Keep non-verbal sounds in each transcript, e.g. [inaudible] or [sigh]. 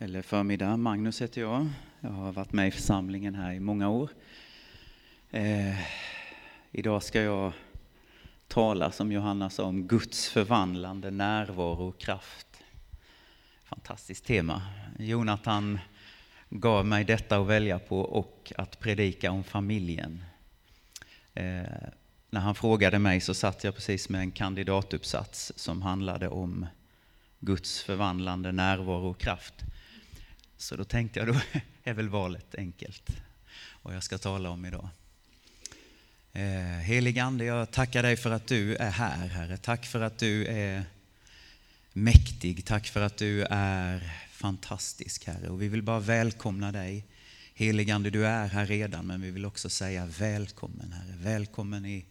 eller förmiddag. Magnus heter jag. Jag har varit med i församlingen här i många år. Eh, idag ska jag tala, som Johanna sa, om Guds förvandlande närvaro och kraft. Fantastiskt tema. Jonathan gav mig detta att välja på och att predika om familjen. Eh, när han frågade mig så satt jag precis med en kandidatuppsats som handlade om Guds förvandlande närvaro och kraft. Så då tänkte jag, då är väl valet enkelt. Vad jag ska tala om idag. Eh, Helig Ande, jag tackar dig för att du är här, Herre. Tack för att du är mäktig. Tack för att du är fantastisk, Herre. Och vi vill bara välkomna dig. Helig Ande, du är här redan, men vi vill också säga välkommen, Herre. Välkommen i,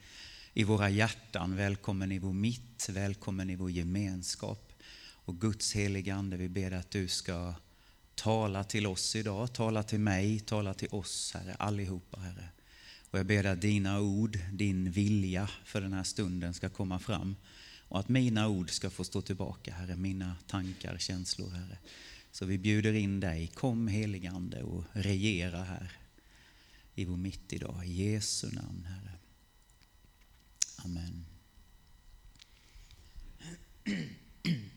i våra hjärtan, välkommen i vår mitt, välkommen i vår gemenskap. Och Guds heliga Ande, vi ber att du ska tala till oss idag, tala till mig, tala till oss, Herre, allihopa, Herre. Och jag ber att dina ord, din vilja för den här stunden ska komma fram och att mina ord ska få stå tillbaka, Herre, mina tankar, känslor, Herre. Så vi bjuder in dig, kom helige Ande och regera här i vår mitt idag. I Jesu namn, Herre. Amen. [clears throat]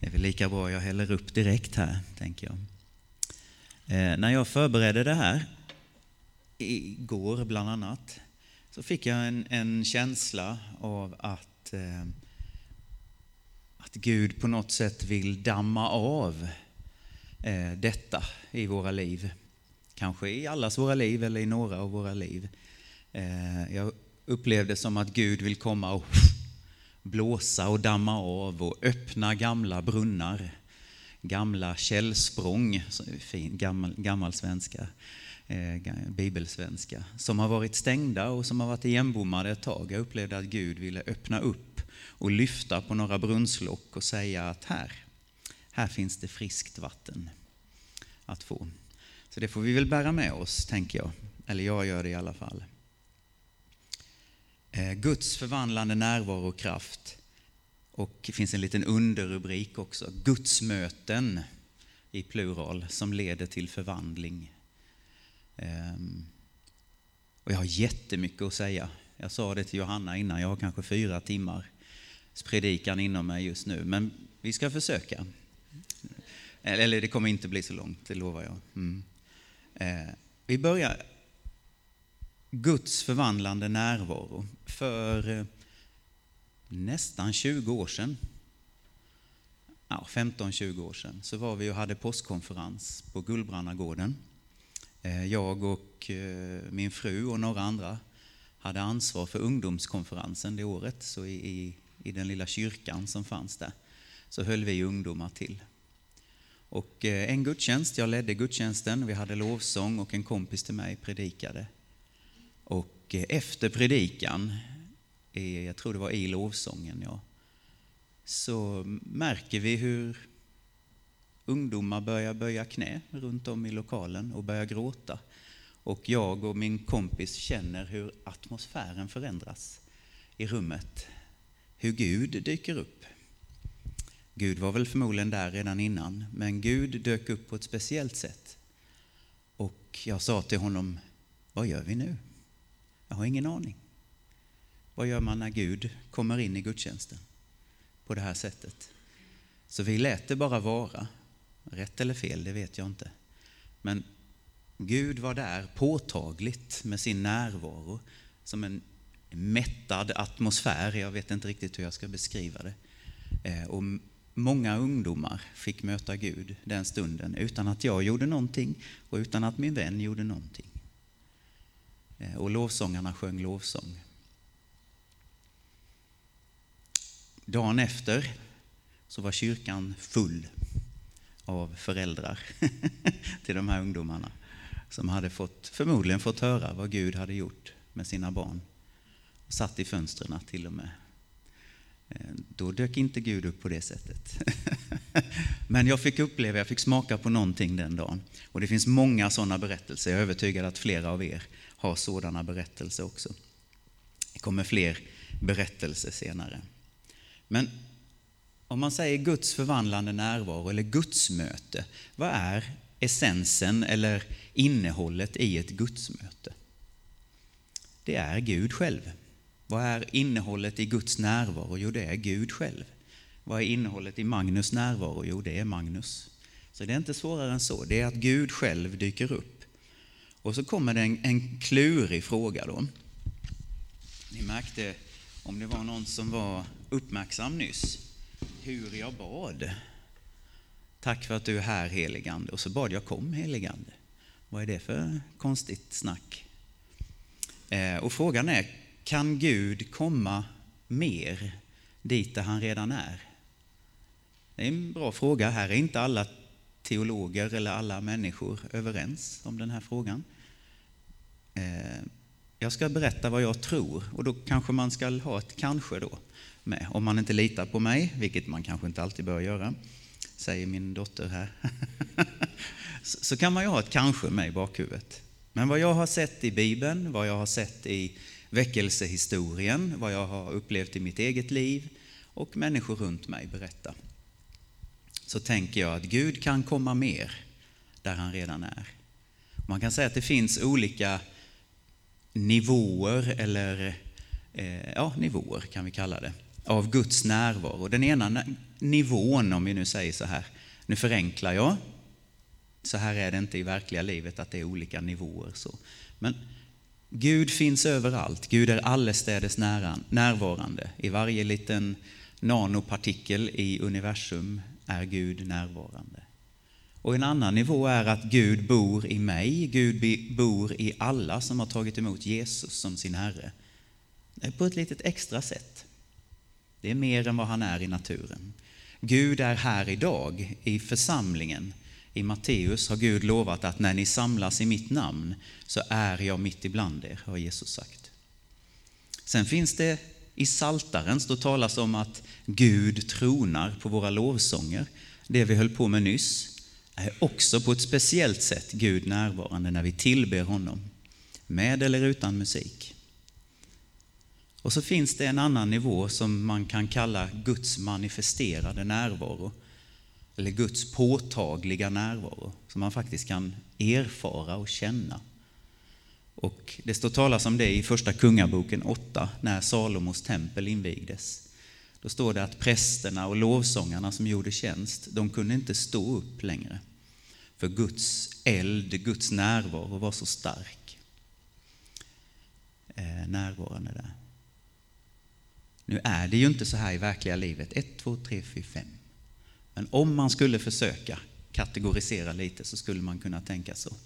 Det är väl lika bra jag häller upp direkt här, tänker jag. Eh, när jag förberedde det här, igår bland annat, så fick jag en, en känsla av att, eh, att Gud på något sätt vill damma av eh, detta i våra liv. Kanske i allas våra liv eller i några av våra liv. Eh, jag upplevde som att Gud vill komma och blåsa och damma av och öppna gamla brunnar, gamla källsprång, fin, gammal, gammal svenska, eh, bibelsvenska, som har varit stängda och som har varit igenbommade ett tag. Jag upplevde att Gud ville öppna upp och lyfta på några brunnslock och säga att här, här finns det friskt vatten att få. Så det får vi väl bära med oss, tänker jag. Eller jag gör det i alla fall. Eh, Guds förvandlande närvaro och kraft. Och det finns en liten underrubrik också, Guds möten i plural som leder till förvandling. Ehm, och jag har jättemycket att säga. Jag sa det till Johanna innan, jag har kanske fyra timmar predikan inom mig just nu, men vi ska försöka. Eller det kommer inte bli så långt, det lovar jag. Mm. Eh, vi börjar Guds förvandlande närvaro. För eh, nästan 20 år sedan, ja, 15-20 år sedan, så var vi och hade påskkonferens på Gullbrannagården. Eh, jag och eh, min fru och några andra hade ansvar för ungdomskonferensen det året. Så i, i, i den lilla kyrkan som fanns där så höll vi ungdomar till. Och en gudstjänst, jag ledde gudstjänsten, vi hade lovsång och en kompis till mig predikade. Och eh, efter predikan, eh, jag tror det var i lovsången, ja, så märker vi hur ungdomar börjar böja knä runt om i lokalen och börjar gråta. Och jag och min kompis känner hur atmosfären förändras i rummet. Hur Gud dyker upp. Gud var väl förmodligen där redan innan, men Gud dök upp på ett speciellt sätt. Och jag sa till honom, vad gör vi nu? Jag har ingen aning. Vad gör man när Gud kommer in i gudstjänsten på det här sättet? Så vi lät det bara vara. Rätt eller fel, det vet jag inte. Men Gud var där påtagligt med sin närvaro som en mättad atmosfär. Jag vet inte riktigt hur jag ska beskriva det. Eh, och många ungdomar fick möta Gud den stunden utan att jag gjorde någonting och utan att min vän gjorde någonting. Eh, och lovsångarna sjöng lovsång. Dagen efter så var kyrkan full av föräldrar [laughs] till de här ungdomarna som hade fått, förmodligen fått höra vad Gud hade gjort med sina barn. Och satt i fönstren till och med. Eh, då dök inte Gud upp på det sättet. [laughs] Men jag fick uppleva, jag fick smaka på någonting den dagen. Och det finns många sådana berättelser. Jag är övertygad att flera av er har sådana berättelser också. Det kommer fler berättelser senare. Men om man säger Guds förvandlande närvaro eller Guds möte, vad är essensen eller innehållet i ett gudsmöte? Det är Gud själv. Vad är innehållet i Guds närvaro? Jo, det är Gud själv. Vad är innehållet i Magnus närvaro? Jo, det är Magnus. Så det är inte svårare än så. Det är att Gud själv dyker upp. Och så kommer det en, en klurig fråga då. Ni märkte om det var någon som var uppmärksam nyss, hur jag bad. Tack för att du är här heligande. Och så bad jag kom heligande. Vad är det för konstigt snack? Eh, och frågan är, kan Gud komma mer dit där han redan är? Det är en bra fråga. Här är inte alla teologer eller alla människor överens om den här frågan. Eh, jag ska berätta vad jag tror och då kanske man ska ha ett kanske då med. Om man inte litar på mig, vilket man kanske inte alltid bör göra, säger min dotter här, [laughs] så kan man ju ha ett kanske med i bakhuvudet. Men vad jag har sett i Bibeln, vad jag har sett i väckelsehistorien, vad jag har upplevt i mitt eget liv och människor runt mig berättar, så tänker jag att Gud kan komma mer där han redan är. Man kan säga att det finns olika nivåer, eller eh, ja, nivåer kan vi kalla det, av Guds närvaro. Den ena nivån, om vi nu säger så här, nu förenklar jag, så här är det inte i verkliga livet att det är olika nivåer. Så. Men Gud finns överallt. Gud är allestädes närvarande. I varje liten nanopartikel i universum är Gud närvarande. Och en annan nivå är att Gud bor i mig, Gud bor i alla som har tagit emot Jesus som sin Herre. På ett litet extra sätt. Det är mer än vad han är i naturen. Gud är här idag i församlingen i Matteus har Gud lovat att när ni samlas i mitt namn så är jag mitt ibland er, har Jesus sagt. Sen finns det i Saltaren står talas om att Gud tronar på våra lovsånger. Det vi höll på med nyss är också på ett speciellt sätt Gud närvarande när vi tillber honom, med eller utan musik. Och så finns det en annan nivå som man kan kalla Guds manifesterade närvaro eller Guds påtagliga närvaro som man faktiskt kan erfara och känna. Och det står talas om det i första kungaboken 8 när Salomos tempel invigdes. Då står det att prästerna och lovsångarna som gjorde tjänst, de kunde inte stå upp längre. För Guds eld, Guds närvaro var så stark. Eh, närvarande där. Nu är det ju inte så här i verkliga livet. 1, 2, 3, 4, 5. Men om man skulle försöka kategorisera lite så skulle man kunna tänka så.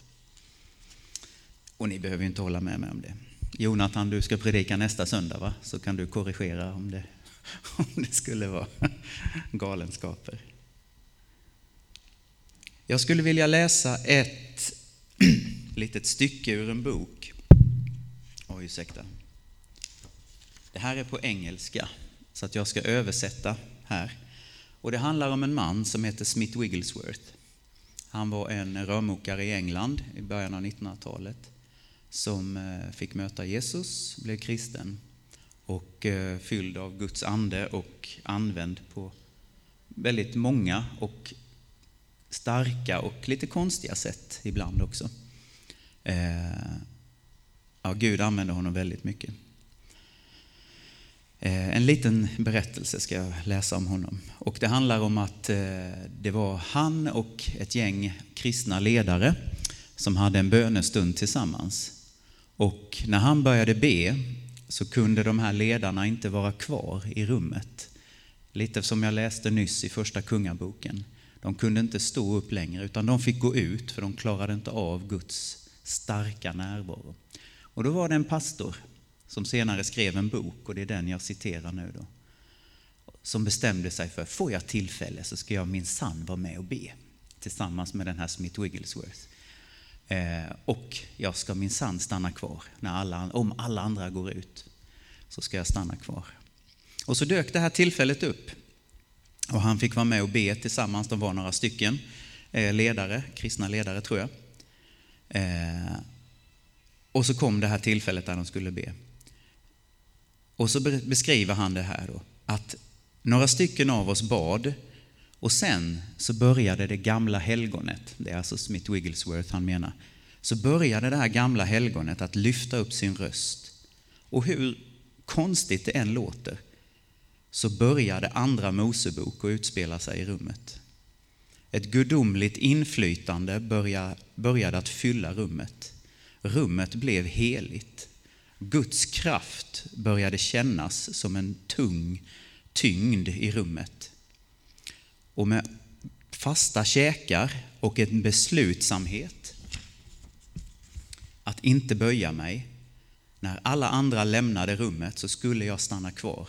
Och ni behöver ju inte hålla med mig om det. Jonathan, du ska predika nästa söndag, va? så kan du korrigera om det, [laughs] om det skulle vara [laughs] galenskaper. Jag skulle vilja läsa ett [clears throat] litet stycke ur en bok. Oj, ursäkta. Det här är på engelska, så att jag ska översätta här. Och det handlar om en man som heter Smith Wigglesworth. Han var en rörmokare i England i början av 1900-talet som eh, fick möta Jesus, blev kristen och eh, fylld av Guds ande och använd på väldigt många och starka och lite konstiga sätt ibland också. Eh, ja, Gud använde honom väldigt mycket. Eh, en liten berättelse ska jag läsa om honom. Och det handlar om att eh, det var han och ett gäng kristna ledare som hade en bönestund tillsammans. Och när han började be så kunde de här ledarna inte vara kvar i rummet. Lite som jag läste nyss i första kungaboken. De kunde inte stå upp längre utan de fick gå ut för de klarade inte av Guds starka närvaro. Och då var det en pastor som senare skrev en bok och det är den jag citerar nu då. Som bestämde sig för, får jag tillfälle så ska jag minsann vara med och be tillsammans med den här Smith Wigglesworth. Eh, och jag ska minsann stanna kvar. När alla, om alla andra går ut så ska jag stanna kvar. Och så dök det här tillfället upp. Och han fick vara med och be tillsammans, de var några stycken eh, ledare, kristna ledare tror jag. Eh, och så kom det här tillfället där de skulle be. Och så beskriver han det här då, att Några stycken av oss bad och sen så började det gamla helgonet, det är alltså Smith Wigglesworth han menar, så började det här gamla helgonet att lyfta upp sin röst. Och hur konstigt det än låter, så började andra Mosebok att utspela sig i rummet. Ett gudomligt inflytande började att fylla rummet. Rummet blev heligt. Guds kraft började kännas som en tung tyngd i rummet. Och med fasta käkar och en beslutsamhet att inte böja mig. När alla andra lämnade rummet så skulle jag stanna kvar.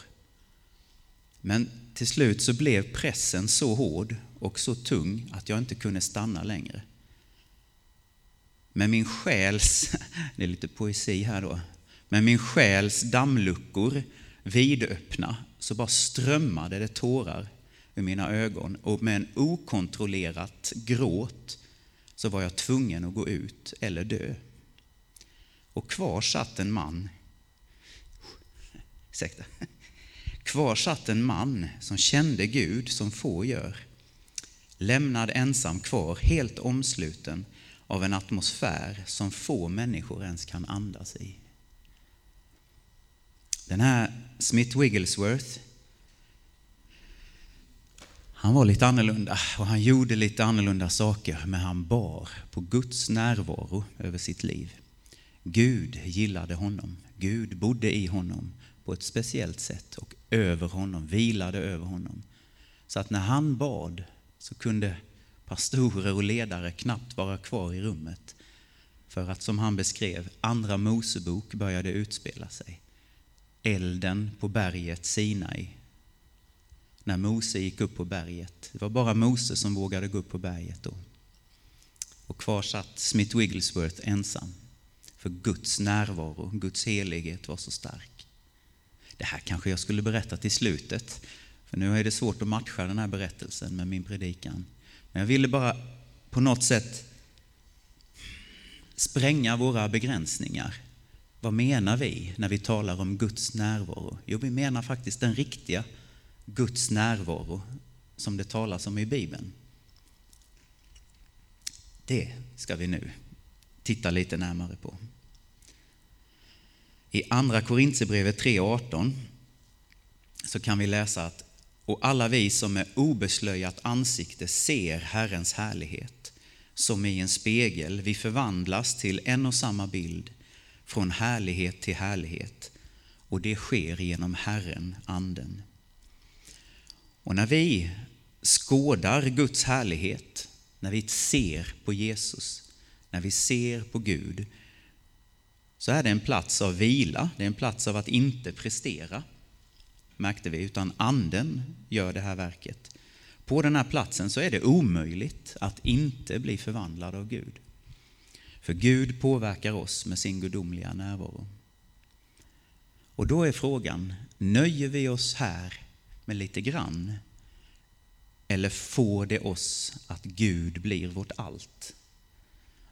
Men till slut så blev pressen så hård och så tung att jag inte kunde stanna längre. Men min själs, [laughs] det är lite poesi här då, men min själs dammluckor vidöppna så bara strömmade det tårar ur mina ögon och med en okontrollerat gråt så var jag tvungen att gå ut eller dö. Och kvar satt en man, [laughs] ursäkta, kvar satt en man som kände Gud som få gör. Lämnad ensam kvar, helt omsluten av en atmosfär som få människor ens kan andas i. Den här Smith Wigglesworth, han var lite annorlunda och han gjorde lite annorlunda saker, men han bar på Guds närvaro över sitt liv. Gud gillade honom. Gud bodde i honom på ett speciellt sätt och över honom, vilade över honom. Så att när han bad så kunde pastorer och ledare knappt vara kvar i rummet. För att som han beskrev, andra Mosebok började utspela sig. Elden på berget Sinai. När Mose gick upp på berget. Det var bara Mose som vågade gå upp på berget då. Och kvar satt Smith Wigglesworth ensam. För Guds närvaro, Guds helighet var så stark. Det här kanske jag skulle berätta till slutet. För nu är det svårt att matcha den här berättelsen med min predikan. Men jag ville bara på något sätt spränga våra begränsningar. Vad menar vi när vi talar om Guds närvaro? Jo, vi menar faktiskt den riktiga Guds närvaro som det talas om i Bibeln. Det ska vi nu titta lite närmare på. I Andra Korintierbrevet 3.18 så kan vi läsa att och alla vi som med obeslöjat ansikte ser Herrens härlighet, som i en spegel, vi förvandlas till en och samma bild, från härlighet till härlighet, och det sker genom Herren, Anden. Och när vi skådar Guds härlighet, när vi ser på Jesus, när vi ser på Gud, så är det en plats av vila, det är en plats av att inte prestera, märkte vi, utan anden gör det här verket. På den här platsen så är det omöjligt att inte bli förvandlad av Gud. För Gud påverkar oss med sin gudomliga närvaro. Och då är frågan, nöjer vi oss här med lite grann? Eller får det oss att Gud blir vårt allt?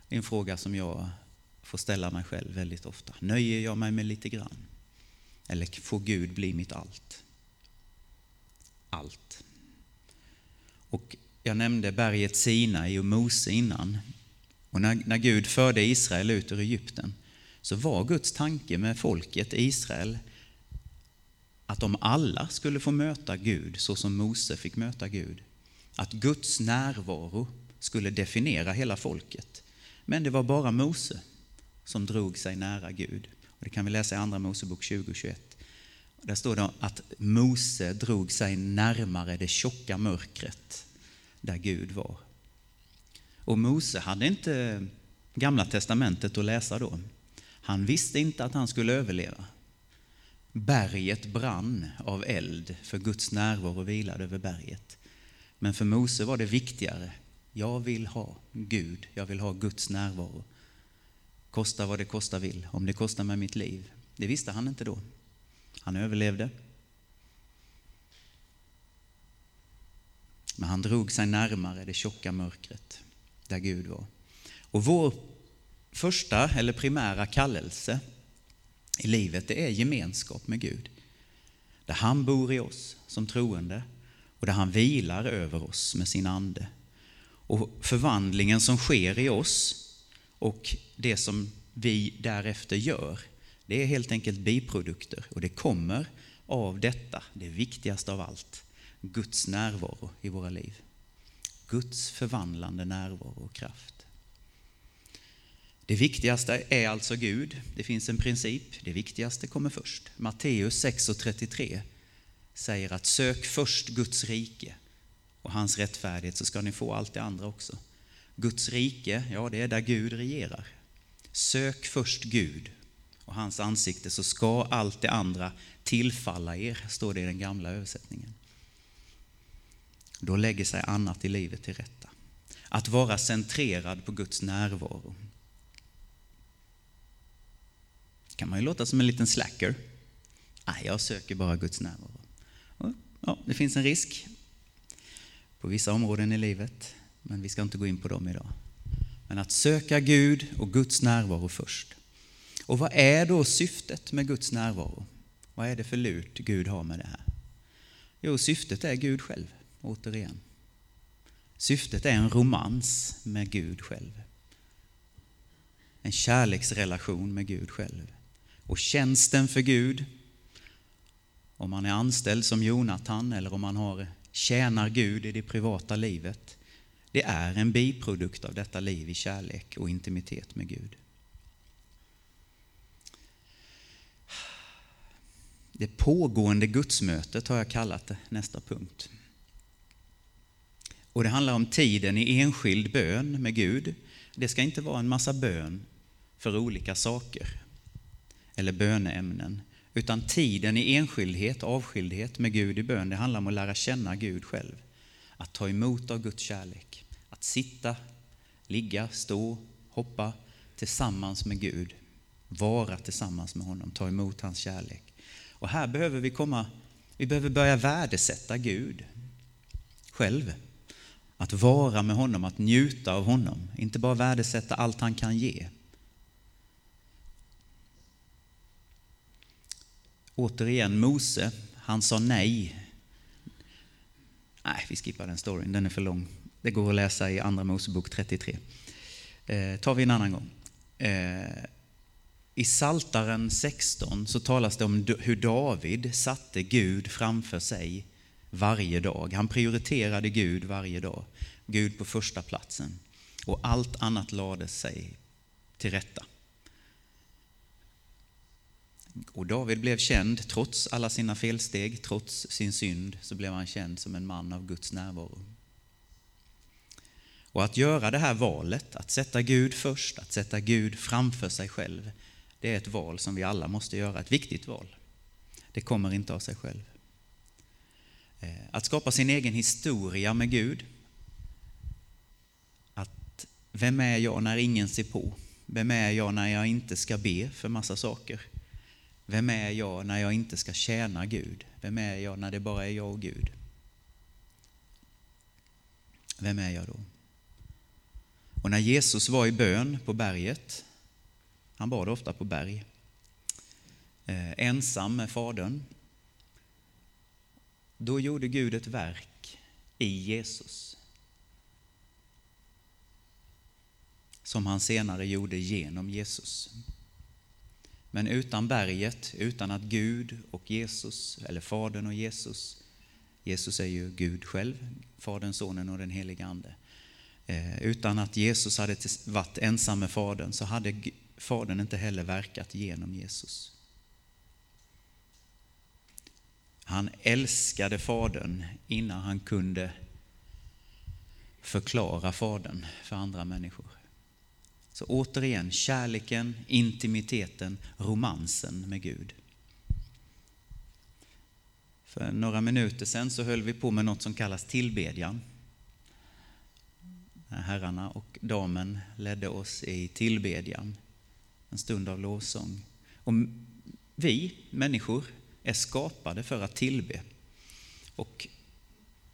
Det är en fråga som jag får ställa mig själv väldigt ofta. Nöjer jag mig med lite grann? Eller får Gud bli mitt allt? Allt. Och jag nämnde berget Sinai och Mose innan. Och när, när Gud förde Israel ut ur Egypten så var Guds tanke med folket Israel att de alla skulle få möta Gud så som Mose fick möta Gud. Att Guds närvaro skulle definiera hela folket. Men det var bara Mose som drog sig nära Gud. Och det kan vi läsa i Andra Mosebok 20-21. Där står det att Mose drog sig närmare det tjocka mörkret där Gud var. Och Mose hade inte Gamla testamentet att läsa då. Han visste inte att han skulle överleva. Berget brann av eld, för Guds närvaro vilade över berget. Men för Mose var det viktigare. Jag vill ha Gud, jag vill ha Guds närvaro. Kosta vad det kosta vill, om det kostar med mitt liv. Det visste han inte då. Han överlevde. Men han drog sig närmare det tjocka mörkret där Gud var. Och vår första eller primära kallelse i livet det är gemenskap med Gud. Där han bor i oss som troende och där han vilar över oss med sin ande. Och förvandlingen som sker i oss och det som vi därefter gör, det är helt enkelt biprodukter och det kommer av detta, det viktigaste av allt, Guds närvaro i våra liv. Guds förvandlande närvaro och kraft. Det viktigaste är alltså Gud. Det finns en princip. Det viktigaste kommer först. Matteus 6.33 säger att sök först Guds rike och hans rättfärdighet så ska ni få allt det andra också. Guds rike, ja det är där Gud regerar. Sök först Gud och hans ansikte så ska allt det andra tillfalla er, står det i den gamla översättningen. Då lägger sig annat i livet till rätta. Att vara centrerad på Guds närvaro. kan man ju låta som en liten slacker. Nej, jag söker bara Guds närvaro. Ja, det finns en risk på vissa områden i livet, men vi ska inte gå in på dem idag. Men att söka Gud och Guds närvaro först. Och vad är då syftet med Guds närvaro? Vad är det för lurt Gud har med det här? Jo, syftet är Gud själv, återigen. Syftet är en romans med Gud själv. En kärleksrelation med Gud själv. Och tjänsten för Gud, om man är anställd som Jonathan eller om man har, tjänar Gud i det privata livet, det är en biprodukt av detta liv i kärlek och intimitet med Gud. Det pågående gudsmötet har jag kallat det, nästa punkt. Och det handlar om tiden i enskild bön med Gud. Det ska inte vara en massa bön för olika saker eller böneämnen, utan tiden i enskildhet, avskildhet med Gud i bön, det handlar om att lära känna Gud själv. Att ta emot av Guds kärlek, att sitta, ligga, stå, hoppa tillsammans med Gud, vara tillsammans med honom, ta emot hans kärlek. Och här behöver vi komma, vi behöver börja värdesätta Gud själv. Att vara med honom, att njuta av honom, inte bara värdesätta allt han kan ge. Återigen Mose, han sa nej. Nej, vi skippar den storyn, den är för lång. Det går att läsa i Andra Mosebok 33. Eh, tar vi en annan gång. Eh, I Saltaren 16 så talas det om hur David satte Gud framför sig varje dag. Han prioriterade Gud varje dag. Gud på första platsen. Och allt annat lade sig till rätta. Och David blev känd, trots alla sina felsteg, trots sin synd, så blev han känd som en man av Guds närvaro. Och att göra det här valet, att sätta Gud först, att sätta Gud framför sig själv, det är ett val som vi alla måste göra, ett viktigt val. Det kommer inte av sig själv. Eh, att skapa sin egen historia med Gud. Att vem är jag när ingen ser på? Vem är jag när jag inte ska be för massa saker? Vem är jag när jag inte ska tjäna Gud? Vem är jag när det bara är jag och Gud? Vem är jag då? Och när Jesus var i bön på berget, han bad ofta på berg, eh, ensam med Fadern, då gjorde Gud ett verk i Jesus. Som han senare gjorde genom Jesus. Men utan berget, utan att Gud och Jesus, eller Fadern och Jesus, Jesus är ju Gud själv, Fadern, Sonen och den helige Ande. Eh, utan att Jesus hade varit ensam med Fadern så hade Fadern inte heller verkat genom Jesus. Han älskade Fadern innan han kunde förklara Fadern för andra människor. Så återigen, kärleken, intimiteten, romansen med Gud. För några minuter sedan så höll vi på med något som kallas tillbedjan. Herrarna och damen ledde oss i tillbedjan, en stund av lovsång. Och vi människor är skapade för att tillbe. Och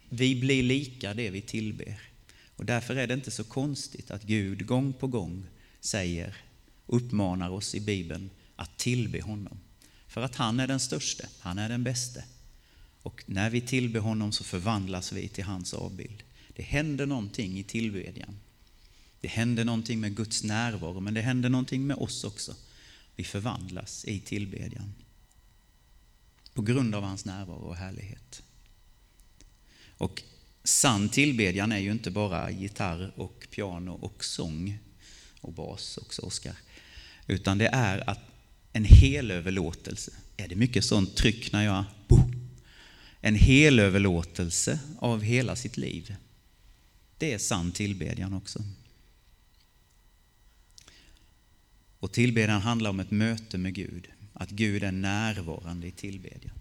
vi blir lika det vi tillber. Och därför är det inte så konstigt att Gud gång på gång säger, uppmanar oss i Bibeln att tillbe honom. För att han är den störste, han är den bäste, Och när vi tillber honom så förvandlas vi till hans avbild. Det händer någonting i tillbedjan. Det händer någonting med Guds närvaro, men det händer någonting med oss också. Vi förvandlas i tillbedjan. På grund av hans närvaro och härlighet. Och sann tillbedjan är ju inte bara gitarr och piano och sång och bas också, Oskar. Utan det är att en hel överlåtelse. Är det mycket sånt tryck när jag... En hel överlåtelse av hela sitt liv. Det är sann tillbedjan också. Och tillbedjan handlar om ett möte med Gud. Att Gud är närvarande i tillbedjan.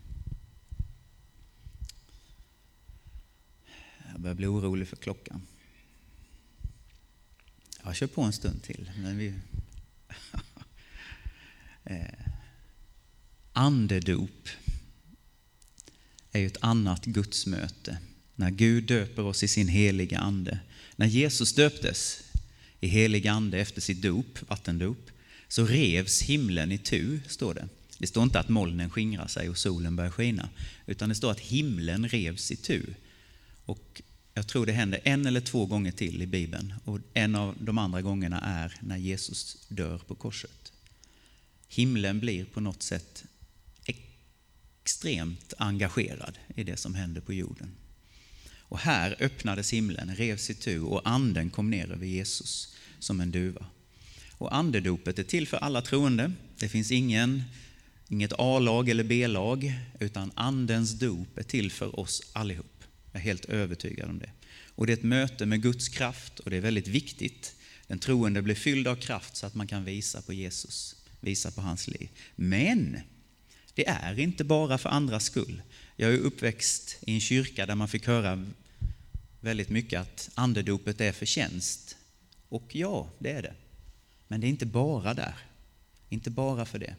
Jag börjar bli orolig för klockan. Jag kör på en stund till. Men vi... [laughs] Eh, andedop är ju ett annat gudsmöte. När Gud döper oss i sin heliga ande. När Jesus döptes i helig ande efter sitt dop, vattendop, så revs himlen i tu, står det. Det står inte att molnen skingrar sig och solen börjar skina, utan det står att himlen revs i tu. Och jag tror det händer en eller två gånger till i Bibeln och en av de andra gångerna är när Jesus dör på korset. Himlen blir på något sätt extremt engagerad i det som händer på jorden. Och här öppnades himlen, revs itu och anden kom ner över Jesus som en duva. Och andedopet är till för alla troende. Det finns ingen, inget A-lag eller B-lag, utan andens dop är till för oss allihop. Jag är helt övertygad om det. Och det är ett möte med Guds kraft och det är väldigt viktigt. Den troende blir fylld av kraft så att man kan visa på Jesus, visa på hans liv. Men det är inte bara för andras skull. Jag är uppväxt i en kyrka där man fick höra väldigt mycket att andedopet är förtjänst. Och ja, det är det. Men det är inte bara där. Inte bara för det.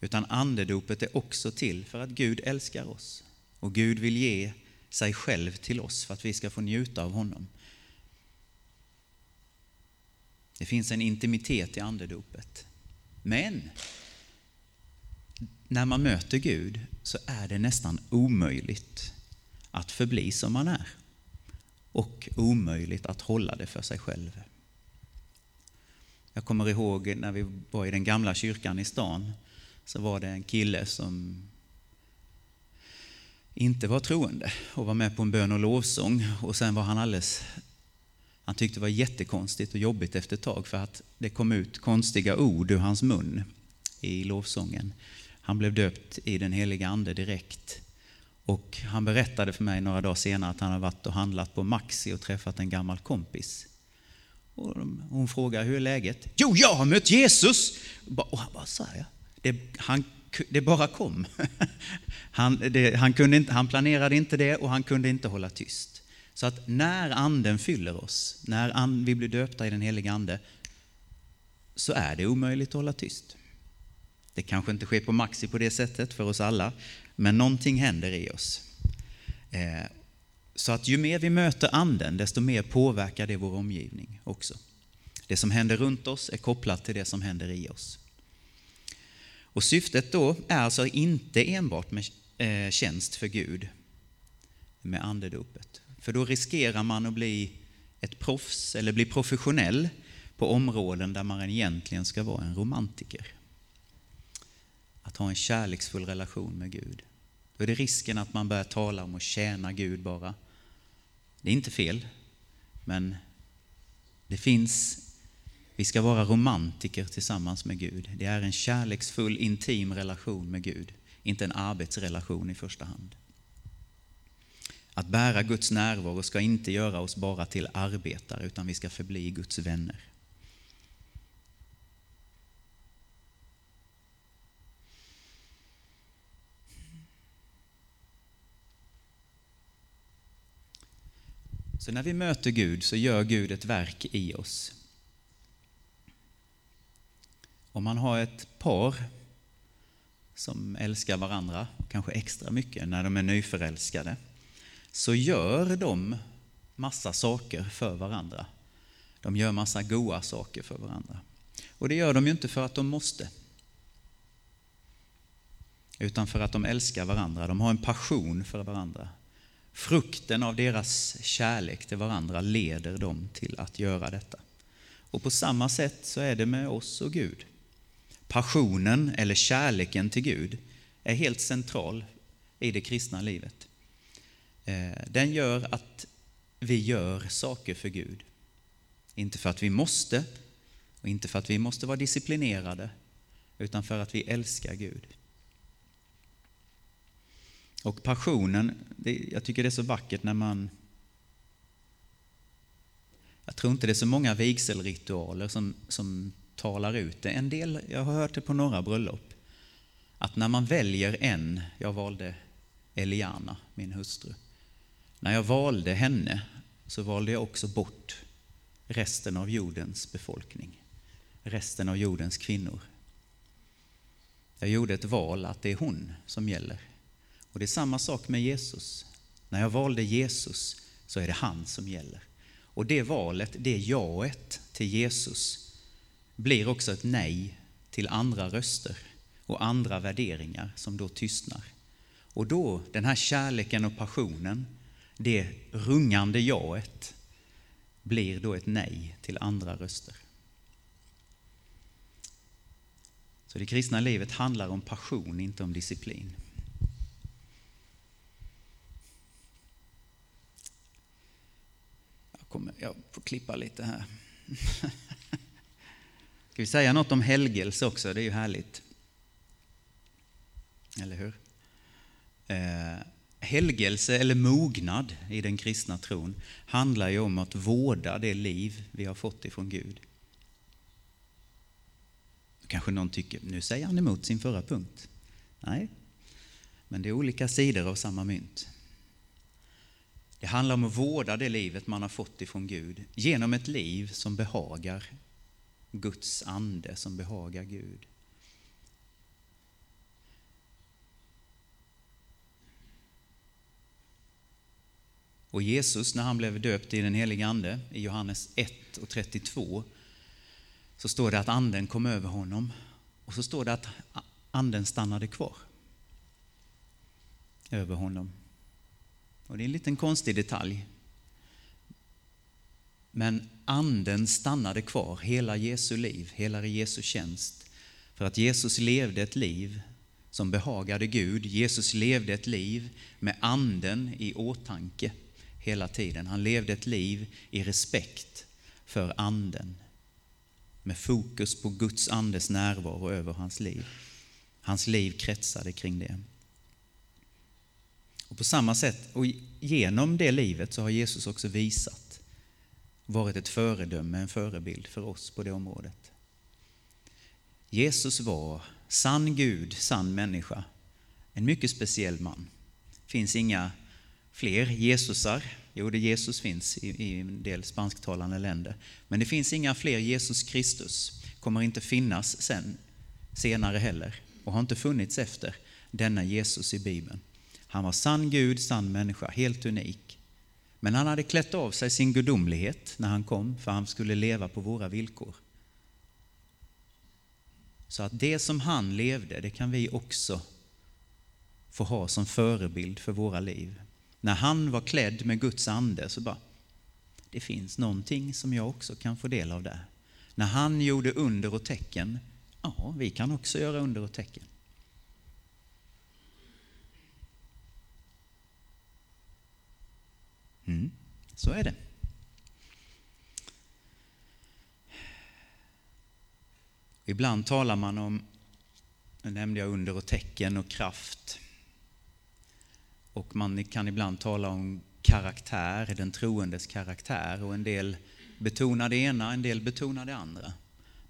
Utan andedopet är också till för att Gud älskar oss. Och Gud vill ge sig själv till oss för att vi ska få njuta av honom. Det finns en intimitet i andedopet. Men när man möter Gud så är det nästan omöjligt att förbli som man är och omöjligt att hålla det för sig själv. Jag kommer ihåg när vi var i den gamla kyrkan i stan så var det en kille som inte var troende och var med på en bön och lovsång och sen var han alldeles han tyckte det var jättekonstigt och jobbigt efter ett tag för att det kom ut konstiga ord ur hans mun i lovsången. Han blev döpt i den heliga ande direkt. Och han berättade för mig några dagar senare att han har varit och handlat på Maxi och träffat en gammal kompis. Och hon frågar hur är läget? Jo, jag har mött Jesus! Och han bara, sa ja, Det, han, det bara kom. [laughs] Han, det, han, kunde inte, han planerade inte det och han kunde inte hålla tyst. Så att när anden fyller oss, när and, vi blir döpta i den heliga ande, så är det omöjligt att hålla tyst. Det kanske inte sker på Maxi på det sättet för oss alla, men någonting händer i oss. Eh, så att ju mer vi möter anden, desto mer påverkar det vår omgivning också. Det som händer runt oss är kopplat till det som händer i oss. Och syftet då är alltså inte enbart med eh, tjänst för Gud med andedopet. För då riskerar man att bli ett proffs eller bli professionell på områden där man egentligen ska vara en romantiker att ha en kärleksfull relation med Gud. Då är det risken att man börjar tala om att tjäna Gud bara. Det är inte fel, men det finns, vi ska vara romantiker tillsammans med Gud. Det är en kärleksfull, intim relation med Gud, inte en arbetsrelation i första hand. Att bära Guds närvaro ska inte göra oss bara till arbetare, utan vi ska förbli Guds vänner. Så när vi möter Gud så gör Gud ett verk i oss. Om man har ett par som älskar varandra, kanske extra mycket när de är nyförälskade, så gör de massa saker för varandra. De gör massa goa saker för varandra. Och det gör de ju inte för att de måste. utan för att de älskar varandra. De har en passion för varandra. Frukten av deras kärlek till varandra leder dem till att göra detta. Och på samma sätt så är det med oss och Gud. Passionen eller kärleken till Gud är helt central i det kristna livet. Eh, den gör att vi gör saker för Gud. Inte för att vi måste, och inte för att vi måste vara disciplinerade, utan för att vi älskar Gud. Och passionen, det, jag tycker det är så vackert när man... Jag tror inte det är så många vigselritualer som, som talar ut det. En del, jag har hört det på några bröllop, att när man väljer en, jag valde Eliana, min hustru. När jag valde henne så valde jag också bort resten av jordens befolkning, resten av jordens kvinnor. Jag gjorde ett val att det är hon som gäller. Och det är samma sak med Jesus. När jag valde Jesus så är det han som gäller. Och det valet, det jaet till Jesus, blir också ett nej till andra röster och andra värderingar som då tystnar. Och då, den här kärleken och passionen, det rungande jaet, blir då ett nej till andra röster. Så det kristna livet handlar om passion, inte om disciplin. Kommer, jag får klippa lite här. [laughs] Ska vi säga något om helgelse också? Det är ju härligt. Eller hur? Eh, helgelse eller mognad i den kristna tron handlar ju om att vårda det liv vi har fått ifrån Gud. Kanske någon tycker, nu säger han emot sin förra punkt. Nej, men det är olika sidor av samma mynt. Det handlar om att vårda det livet man har fått ifrån Gud genom ett liv som behagar Guds ande, som behagar Gud. Och Jesus, när han blev döpt i den helige Ande, i Johannes 1 och 32, så står det att anden kom över honom och så står det att anden stannade kvar över honom. Och det är en liten konstig detalj. Men anden stannade kvar hela Jesu liv, hela Jesu tjänst. För att Jesus levde ett liv som behagade Gud. Jesus levde ett liv med anden i åtanke hela tiden. Han levde ett liv i respekt för anden med fokus på Guds andes närvaro över hans liv. Hans liv kretsade kring det. Och på samma sätt, och genom det livet så har Jesus också visat, varit ett föredöme, en förebild för oss på det området. Jesus var sann Gud, sann människa, en mycket speciell man. Det finns inga fler Jesusar. Jo, det Jesus finns i, i en del spansktalande länder. Men det finns inga fler Jesus Kristus. kommer inte finnas sen, senare heller och har inte funnits efter denna Jesus i Bibeln. Han var sann Gud, sann människa, helt unik. Men han hade klätt av sig sin gudomlighet när han kom, för han skulle leva på våra villkor. Så att det som han levde, det kan vi också få ha som förebild för våra liv. När han var klädd med Guds ande så bara, det finns någonting som jag också kan få del av där. När han gjorde under och tecken, ja, vi kan också göra under och tecken. Mm, så är det. Ibland talar man om, nu nämnde jag under och tecken och kraft. Och man kan ibland tala om karaktär, den troendes karaktär. Och en del betonar det ena, en del betonar det andra.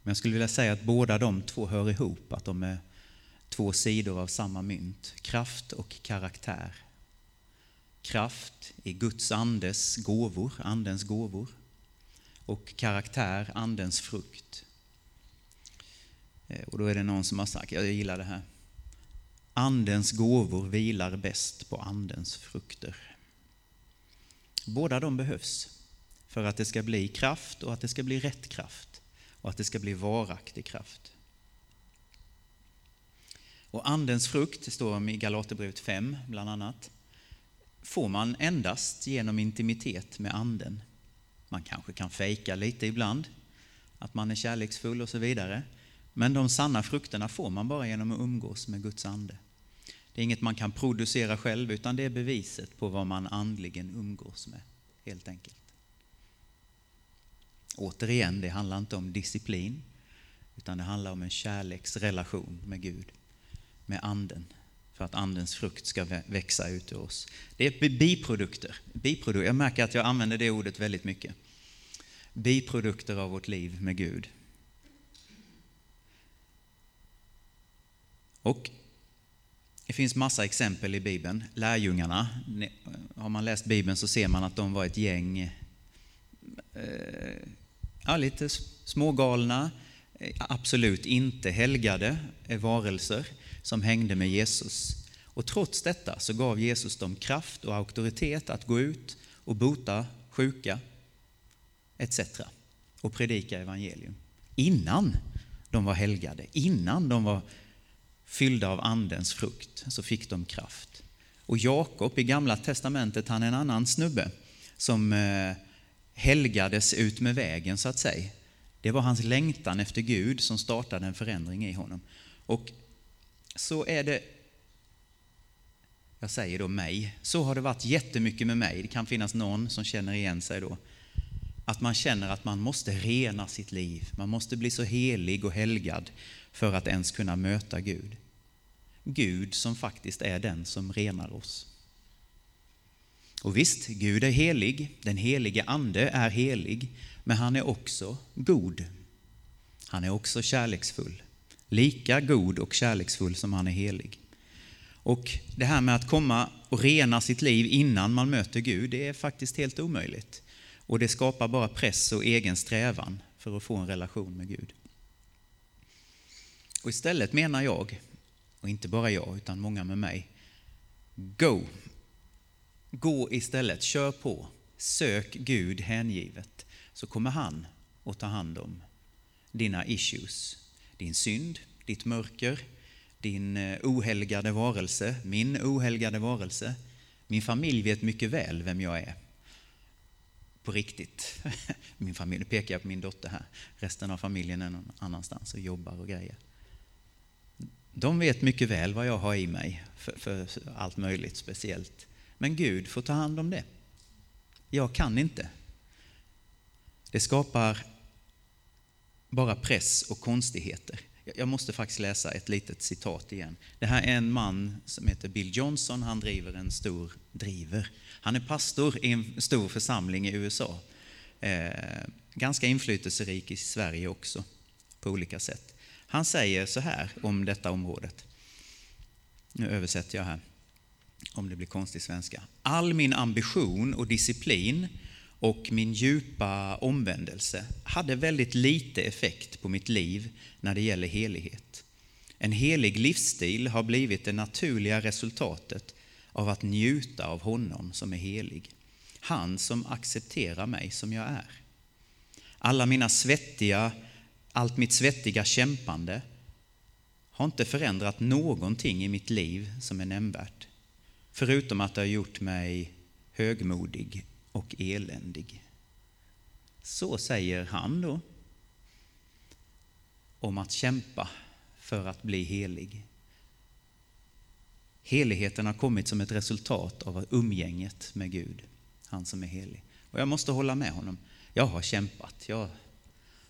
Men jag skulle vilja säga att båda de två hör ihop, att de är två sidor av samma mynt. Kraft och karaktär. Kraft i Guds andes gåvor, andens gåvor. Och karaktär, andens frukt. Eh, och då är det någon som har sagt, jag gillar det här, Andens gåvor vilar bäst på Andens frukter. Båda de behövs för att det ska bli kraft och att det ska bli rätt kraft och att det ska bli varaktig kraft. Och andens frukt, det står om i Galaterbrevet 5 bland annat, får man endast genom intimitet med anden. Man kanske kan fejka lite ibland, att man är kärleksfull och så vidare. Men de sanna frukterna får man bara genom att umgås med Guds ande. Det är inget man kan producera själv, utan det är beviset på vad man andligen umgås med, helt enkelt. Återigen, det handlar inte om disciplin, utan det handlar om en kärleksrelation med Gud, med anden, för att andens frukt ska växa ut ur oss. Det är biprodukter. biprodukter. Jag märker att jag använder det ordet väldigt mycket. Biprodukter av vårt liv med Gud. Och det finns massa exempel i Bibeln. Lärjungarna, har man läst Bibeln så ser man att de var ett gäng eh, ja, lite smågalna, eh, absolut inte helgade varelser som hängde med Jesus. Och trots detta så gav Jesus dem kraft och auktoritet att gå ut och bota sjuka etc. och predika evangelium. Innan de var helgade, innan de var fyllda av andens frukt, så fick de kraft. Och Jakob i Gamla Testamentet, han är en annan snubbe som eh, helgades ut med vägen så att säga. Det var hans längtan efter Gud som startade en förändring i honom. Och så är det, jag säger då mig, så har det varit jättemycket med mig. Det kan finnas någon som känner igen sig då. Att man känner att man måste rena sitt liv. Man måste bli så helig och helgad för att ens kunna möta Gud. Gud som faktiskt är den som renar oss. Och visst, Gud är helig, den helige Ande är helig, men han är också god. Han är också kärleksfull. Lika god och kärleksfull som han är helig. Och det här med att komma och rena sitt liv innan man möter Gud, det är faktiskt helt omöjligt. Och det skapar bara press och egen strävan för att få en relation med Gud. Och istället menar jag, och inte bara jag utan många med mig, Go Gå istället, kör på, sök Gud hängivet, så kommer han att ta hand om dina issues, din synd, ditt mörker, din eh, ohelgade varelse, min ohelgade varelse. Min familj vet mycket väl vem jag är. På riktigt. [laughs] Min familj, nu pekar jag på min dotter här. Resten av familjen är någon annanstans och jobbar och grejer. De vet mycket väl vad jag har i mig för, för allt möjligt speciellt. Men Gud får ta hand om det. Jag kan inte. Det skapar bara press och konstigheter. Jag måste faktiskt läsa ett litet citat igen. Det här är en man som heter Bill Johnson. Han driver en stor, driver. Han är pastor i en stor församling i USA. Eh, ganska inflytelserik i Sverige också, på olika sätt. Han säger så här om detta området. Nu översätter jag här om det blir konstig svenska. All min ambition och disciplin och min djupa omvändelse hade väldigt lite effekt på mitt liv när det gäller helighet. En helig livsstil har blivit det naturliga resultatet av att njuta av honom som är helig. Han som accepterar mig som jag är. Alla mina svettiga, allt mitt svettiga kämpande har inte förändrat någonting i mitt liv som är nämnvärt. Förutom att det har gjort mig högmodig och eländig. Så säger han då om att kämpa för att bli helig. Heligheten har kommit som ett resultat av umgänget med Gud, han som är helig. Och jag måste hålla med honom. Jag har kämpat jag...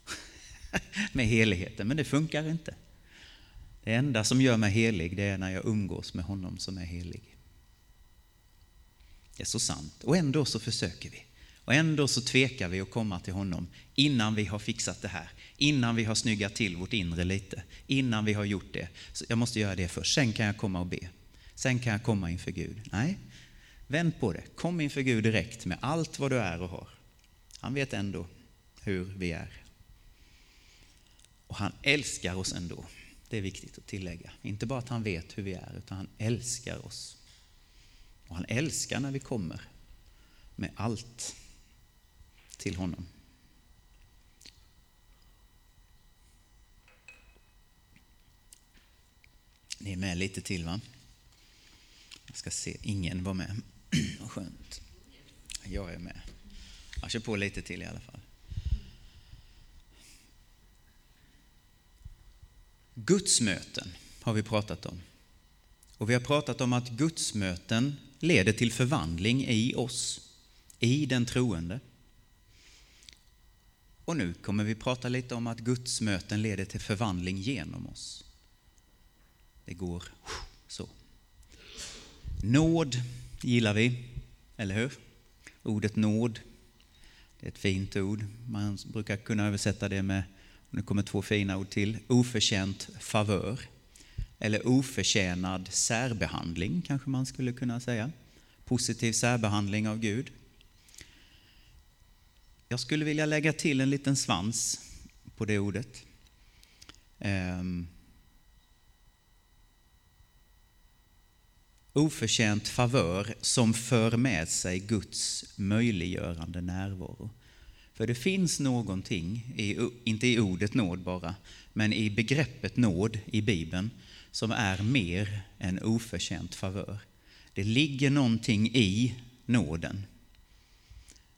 [laughs] med heligheten, men det funkar inte. Det enda som gör mig helig, det är när jag umgås med honom som är helig. Det är så sant. Och ändå så försöker vi. Och ändå så tvekar vi att komma till honom innan vi har fixat det här. Innan vi har snyggat till vårt inre lite. Innan vi har gjort det. Så jag måste göra det först. Sen kan jag komma och be. Sen kan jag komma inför Gud. Nej, vänd på det. Kom inför Gud direkt med allt vad du är och har. Han vet ändå hur vi är. Och han älskar oss ändå. Det är viktigt att tillägga. Inte bara att han vet hur vi är, utan han älskar oss. Och han älskar när vi kommer med allt till honom. Ni är med lite till va? Jag ska se, ingen var med. [clears throat] Vad skönt. Jag är med. Jag kör på lite till i alla fall. Gudsmöten har vi pratat om. Och vi har pratat om att gudsmöten leder till förvandling i oss, i den troende. Och nu kommer vi prata lite om att Guds möten leder till förvandling genom oss. Det går så. Nåd gillar vi, eller hur? Ordet nåd, det är ett fint ord. Man brukar kunna översätta det med, nu kommer två fina ord till, oförtjänt favör. Eller oförtjänad särbehandling kanske man skulle kunna säga. Positiv särbehandling av Gud. Jag skulle vilja lägga till en liten svans på det ordet. Um, oförtjänt favör som för med sig Guds möjliggörande närvaro. För det finns någonting, inte i ordet nåd bara, men i begreppet nåd i Bibeln som är mer än oförtjänt favör. Det ligger någonting i nåden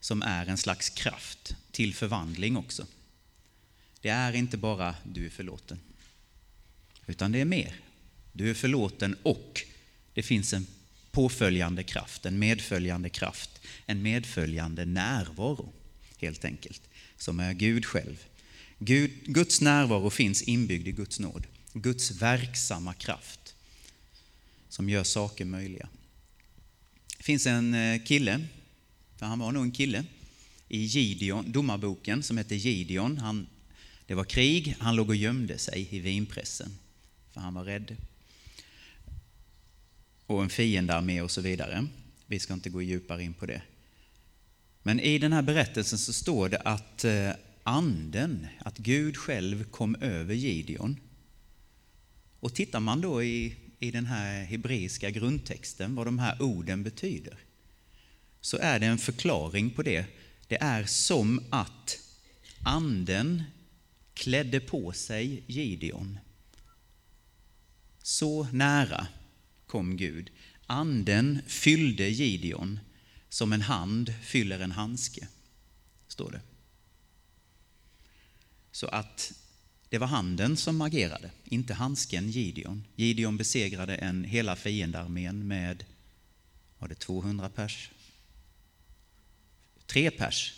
som är en slags kraft till förvandling också. Det är inte bara du är förlåten, utan det är mer. Du är förlåten och det finns en påföljande kraft, en medföljande kraft, en medföljande närvaro helt enkelt, som är Gud själv. Gud, Guds närvaro finns inbyggd i Guds nåd, Guds verksamma kraft som gör saker möjliga. Det finns en eh, kille, för han var nog en kille, i Gideon, domarboken som heter Gideon. Han, det var krig, han låg och gömde sig i vinpressen för han var rädd och en fiendearmé och så vidare. Vi ska inte gå djupare in på det. Men i den här berättelsen så står det att eh, anden, att Gud själv kom över Gideon. Och tittar man då i, i den här hebreiska grundtexten, vad de här orden betyder, så är det en förklaring på det. Det är som att anden klädde på sig Gideon. Så nära kom Gud. Anden fyllde Gideon som en hand fyller en handske, står det. Så att det var handen som agerade, inte handsken Gideon. Gideon besegrade en hela fiendearmén med, var det 200 pers? Tre pers.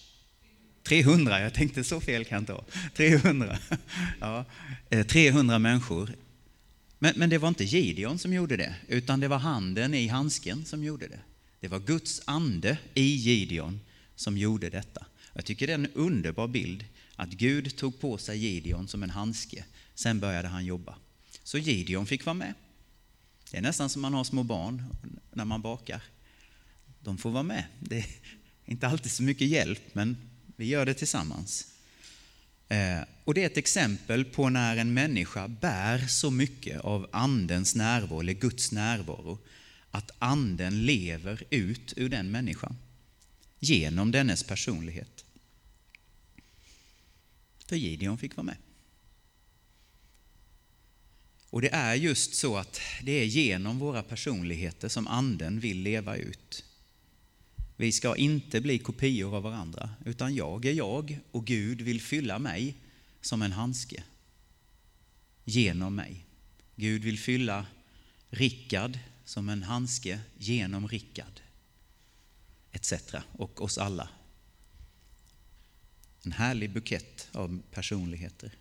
300, jag tänkte så fel kan jag inte ha. 300. Ja, eh, 300 människor men, men det var inte Gideon som gjorde det, utan det var handen i handsken som gjorde det. Det var Guds ande i Gideon som gjorde detta. Jag tycker det är en underbar bild att Gud tog på sig Gideon som en handske. Sen började han jobba. Så Gideon fick vara med. Det är nästan som man har små barn när man bakar. De får vara med. Det är inte alltid så mycket hjälp, men vi gör det tillsammans. Eh, och det är ett exempel på när en människa bär så mycket av Andens närvaro, eller Guds närvaro, att Anden lever ut ur den människan genom dennes personlighet. För Gideon fick vara med. Och det är just så att det är genom våra personligheter som Anden vill leva ut vi ska inte bli kopior av varandra, utan jag är jag och Gud vill fylla mig som en handske genom mig. Gud vill fylla Rickard som en handske genom Rickard, etc. och oss alla. En härlig bukett av personligheter.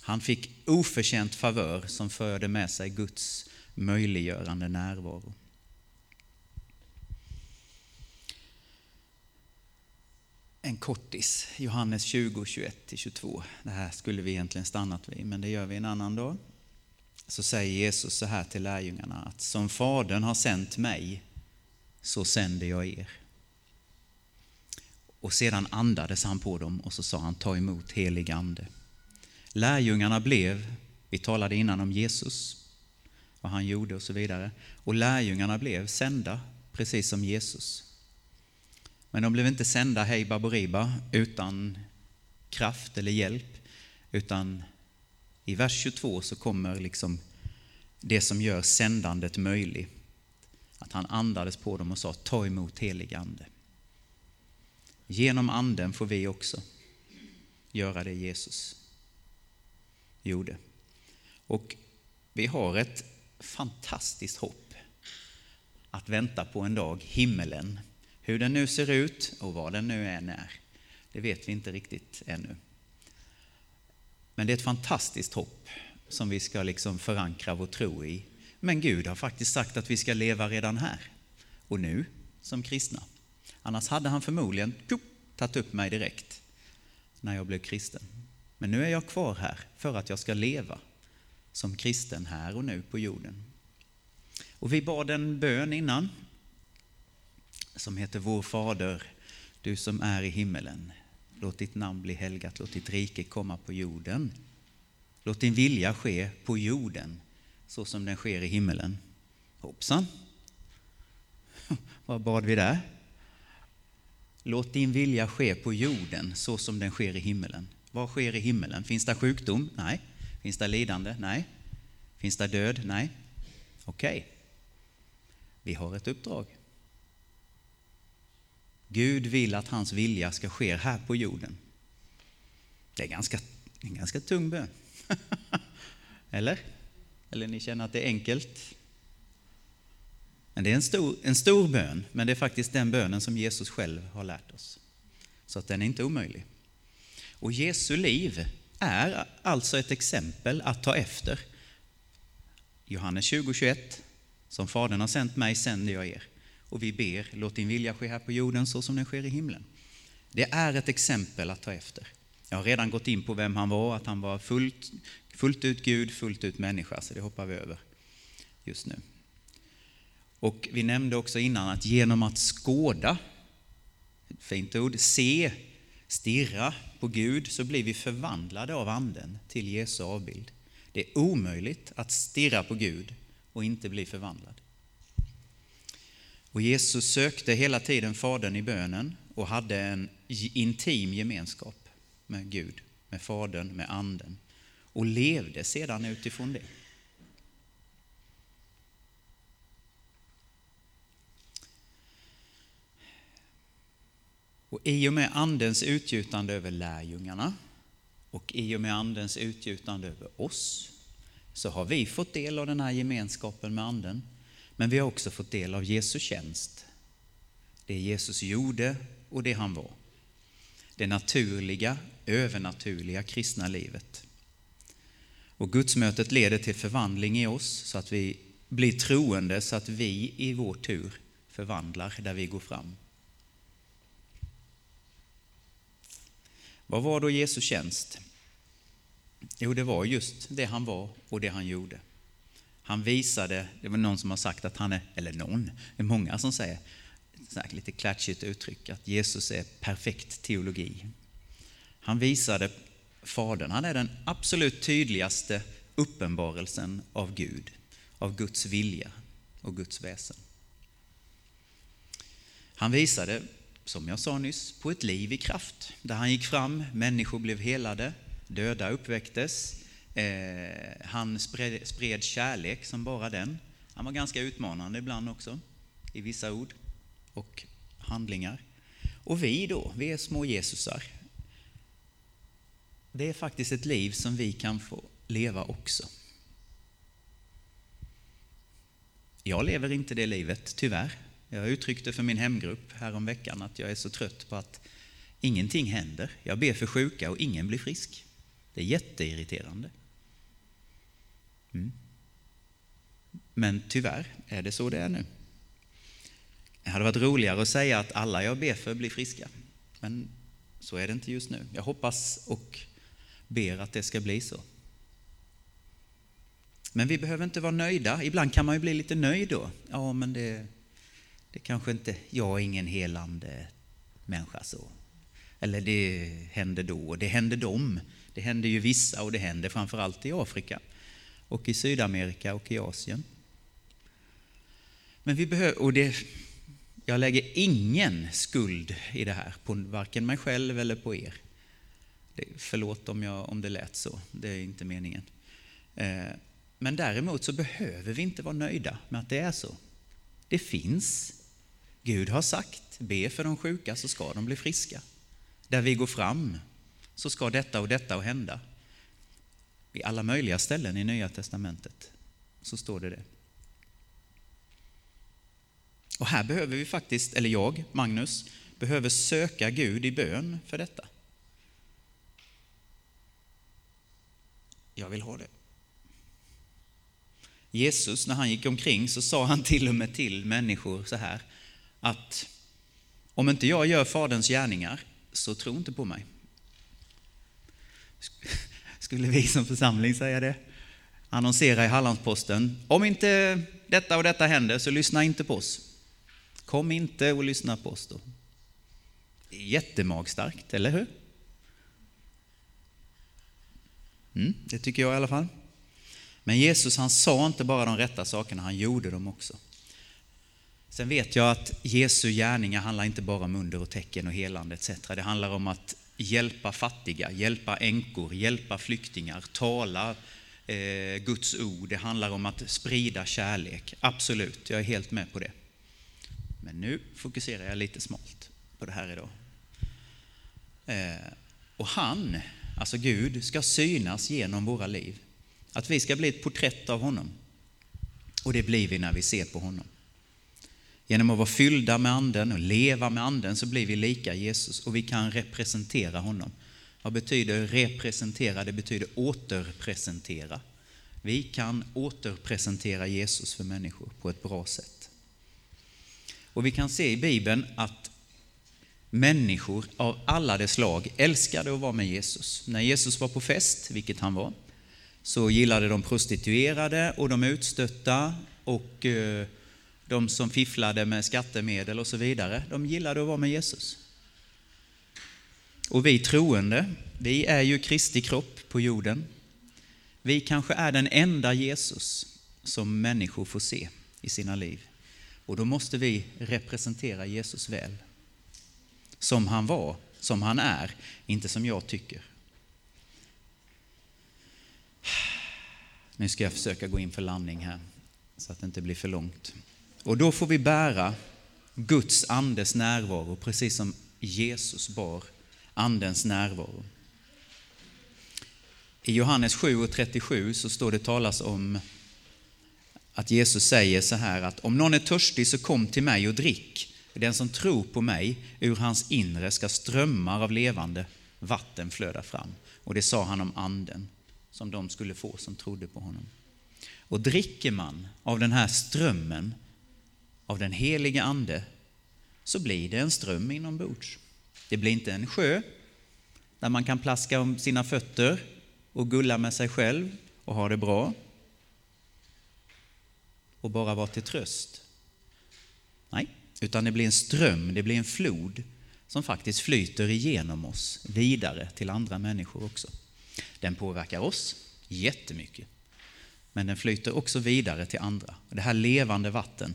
Han fick oförtjänt favör som förde med sig Guds möjliggörande närvaro. en kortis, Johannes 20, 21-22. Det här skulle vi egentligen stannat vid, men det gör vi en annan dag. Så säger Jesus så här till lärjungarna att som Fadern har sänt mig, så sänder jag er. Och sedan andades han på dem och så sa han ta emot helig ande. Lärjungarna blev, vi talade innan om Jesus, vad han gjorde och så vidare, och lärjungarna blev sända precis som Jesus. Men de blev inte sända hej baberiba utan kraft eller hjälp, utan I vers 22 så kommer liksom det som gör sändandet möjligt. Att han andades på dem och sa ta emot helig ande. Genom anden får vi också göra det Jesus gjorde. Och vi har ett fantastiskt hopp att vänta på en dag, himmelen. Hur den nu ser ut och vad den nu än är, det vet vi inte riktigt ännu. Men det är ett fantastiskt hopp som vi ska liksom förankra vår tro i. Men Gud har faktiskt sagt att vi ska leva redan här och nu som kristna. Annars hade han förmodligen tagit upp mig direkt när jag blev kristen. Men nu är jag kvar här för att jag ska leva som kristen här och nu på jorden. Och vi bad en bön innan som heter Vår Fader, du som är i himmelen. Låt ditt namn bli helgat, låt ditt rike komma på jorden. Låt din vilja ske på jorden så som den sker i himmelen. Hoppsan! [laughs] Vad bad vi där? Låt din vilja ske på jorden så som den sker i himmelen. Vad sker i himmelen? Finns det sjukdom? Nej. Finns det lidande? Nej. Finns det död? Nej. Okej. Okay. Vi har ett uppdrag. Gud vill att hans vilja ska ske här på jorden. Det är ganska, en ganska tung bön. [laughs] Eller? Eller ni känner att det är enkelt? Men det är en stor, en stor bön, men det är faktiskt den bönen som Jesus själv har lärt oss. Så att den är inte omöjlig. Och Jesu liv är alltså ett exempel att ta efter. Johannes 20.21 Som Fadern har sänt mig sänder jag er. Och vi ber, låt din vilja ske här på jorden så som den sker i himlen. Det är ett exempel att ta efter. Jag har redan gått in på vem han var, att han var fullt, fullt ut Gud, fullt ut människa, så det hoppar vi över just nu. Och vi nämnde också innan att genom att skåda, ett fint ord, se, stirra på Gud så blir vi förvandlade av anden till Jesu avbild. Det är omöjligt att stirra på Gud och inte bli förvandlad. Och Jesus sökte hela tiden Fadern i bönen och hade en intim gemenskap med Gud, med Fadern, med Anden och levde sedan utifrån det. Och i och med Andens utgjutande över lärjungarna och i och med Andens utgjutande över oss så har vi fått del av den här gemenskapen med Anden. Men vi har också fått del av Jesu tjänst. Det Jesus gjorde och det han var. Det naturliga, övernaturliga kristna livet. Och gudsmötet leder till förvandling i oss så att vi blir troende så att vi i vår tur förvandlar där vi går fram. Vad var då Jesu tjänst? Jo, det var just det han var och det han gjorde. Han visade, det var någon som har sagt att han är, eller någon, det är många som säger, lite klatschigt uttryck, att Jesus är perfekt teologi. Han visade Fadern, han är den absolut tydligaste uppenbarelsen av Gud, av Guds vilja och Guds väsen. Han visade som jag sa nyss, på ett liv i kraft. Där han gick fram, människor blev helade, döda uppväcktes. Eh, han spred, spred kärlek som bara den. Han var ganska utmanande ibland också, i vissa ord och handlingar. Och vi då, vi är små Jesusar. Det är faktiskt ett liv som vi kan få leva också. Jag lever inte det livet, tyvärr. Jag uttryckte för min hemgrupp häromveckan att jag är så trött på att ingenting händer. Jag ber för sjuka och ingen blir frisk. Det är jätteirriterande. Mm. Men tyvärr är det så det är nu. Det hade varit roligare att säga att alla jag ber för blir friska. Men så är det inte just nu. Jag hoppas och ber att det ska bli så. Men vi behöver inte vara nöjda. Ibland kan man ju bli lite nöjd då. Ja, men det, det kanske inte, jag är ingen helande människa så. Eller det händer då, och det händer dem. Det händer ju vissa och det händer framförallt i Afrika och i Sydamerika och i Asien. Men vi behöver, och det, jag lägger ingen skuld i det här på varken mig själv eller på er. Det, förlåt om, jag, om det lät så, det är inte meningen. Eh, men däremot så behöver vi inte vara nöjda med att det är så. Det finns. Gud har sagt, be för de sjuka så ska de bli friska. Där vi går fram så ska detta och detta och hända. I alla möjliga ställen i Nya Testamentet så står det det. Och här behöver vi faktiskt, eller jag, Magnus, behöver söka Gud i bön för detta. Jag vill ha det. Jesus, när han gick omkring så sa han till och med till människor så här att om inte jag gör Faderns gärningar så tro inte på mig. Skulle vi som församling säga det? Annonsera i Hallandsposten. Om inte detta och detta händer så lyssna inte på oss. Kom inte och lyssna på oss då. Jättemagstarkt, eller hur? Mm, det tycker jag i alla fall. Men Jesus han sa inte bara de rätta sakerna, han gjorde dem också. Sen vet jag att Jesu gärningar handlar inte bara om under och tecken och helande etc. Det handlar om att hjälpa fattiga, hjälpa änkor, hjälpa flyktingar, tala eh, Guds ord. Det handlar om att sprida kärlek. Absolut, jag är helt med på det. Men nu fokuserar jag lite smalt på det här idag. Eh, och han, alltså Gud, ska synas genom våra liv. Att vi ska bli ett porträtt av honom. Och det blir vi när vi ser på honom. Genom att vara fyllda med anden och leva med anden så blir vi lika Jesus och vi kan representera honom. Vad betyder representera? Det betyder återpresentera. Vi kan återpresentera Jesus för människor på ett bra sätt. Och vi kan se i Bibeln att människor av alla de slag älskade att vara med Jesus. När Jesus var på fest, vilket han var, så gillade de prostituerade och de utstötta och eh, de som fifflade med skattemedel och så vidare. De gillade att vara med Jesus. Och vi troende, vi är ju Kristi kropp på jorden. Vi kanske är den enda Jesus som människor får se i sina liv. Och då måste vi representera Jesus väl. Som han var, som han är, inte som jag tycker. Nu ska jag försöka gå in för landning här, så att det inte blir för långt. Och då får vi bära Guds andes närvaro, precis som Jesus bar andens närvaro. I Johannes 7 och 37 så står det talas om att Jesus säger så här att om någon är törstig så kom till mig och drick. Den som tror på mig, ur hans inre ska strömmar av levande vatten flöda fram. Och det sa han om anden som de skulle få som trodde på honom. Och dricker man av den här strömmen av den helige ande så blir det en ström inombords. Det blir inte en sjö där man kan plaska om sina fötter och gulla med sig själv och ha det bra och bara vara till tröst. Nej, utan det blir en ström, det blir en flod som faktiskt flyter igenom oss vidare till andra människor också. Den påverkar oss jättemycket, men den flyter också vidare till andra. Det här levande vatten,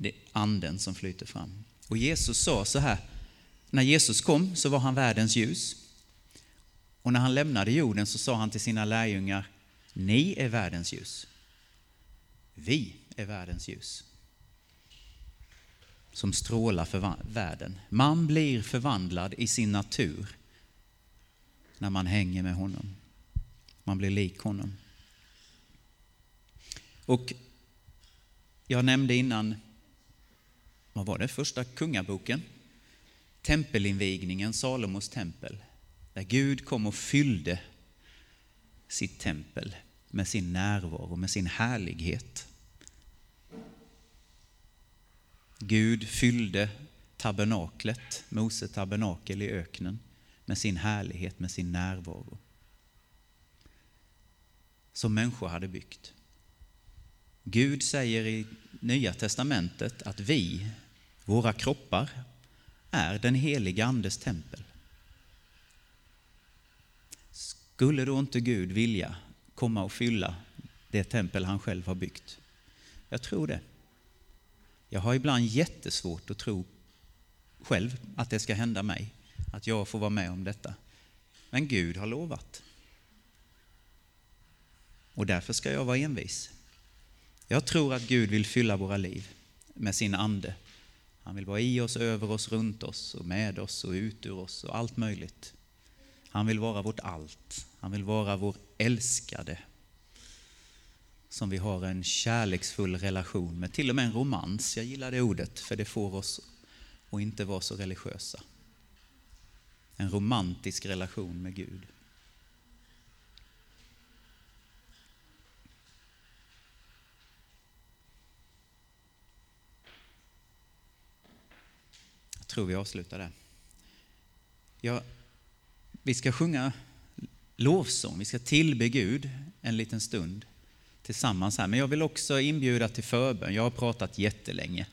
det är anden som flyter fram. Och Jesus sa så här, när Jesus kom så var han världens ljus. Och när han lämnade jorden så sa han till sina lärjungar, ni är världens ljus. Vi är världens ljus. Som strålar för världen. Man blir förvandlad i sin natur när man hänger med honom. Man blir lik honom. Och jag nämnde innan, vad var det, första kungaboken? Tempelinvigningen, Salomos tempel. Där Gud kom och fyllde sitt tempel med sin närvaro, med sin härlighet. Gud fyllde tabernaklet, Mose tabernakel i öknen, med sin härlighet, med sin närvaro. Som människor hade byggt. Gud säger i Nya testamentet att vi, våra kroppar, är den heliga Andes tempel. Skulle då inte Gud vilja komma och fylla det tempel han själv har byggt? Jag tror det. Jag har ibland jättesvårt att tro själv att det ska hända mig, att jag får vara med om detta. Men Gud har lovat. Och därför ska jag vara envis. Jag tror att Gud vill fylla våra liv med sin ande. Han vill vara i oss, över oss, runt oss och med oss och ut ur oss och allt möjligt. Han vill vara vårt allt. Han vill vara vår älskade. Som vi har en kärleksfull relation med, till och med en romans. Jag gillar det ordet för det får oss att inte vara så religiösa. En romantisk relation med Gud. Tror vi avslutar där. Ja, vi ska sjunga lovsång, vi ska tillbe Gud en liten stund tillsammans här. Men jag vill också inbjuda till förbön. Jag har pratat jättelänge.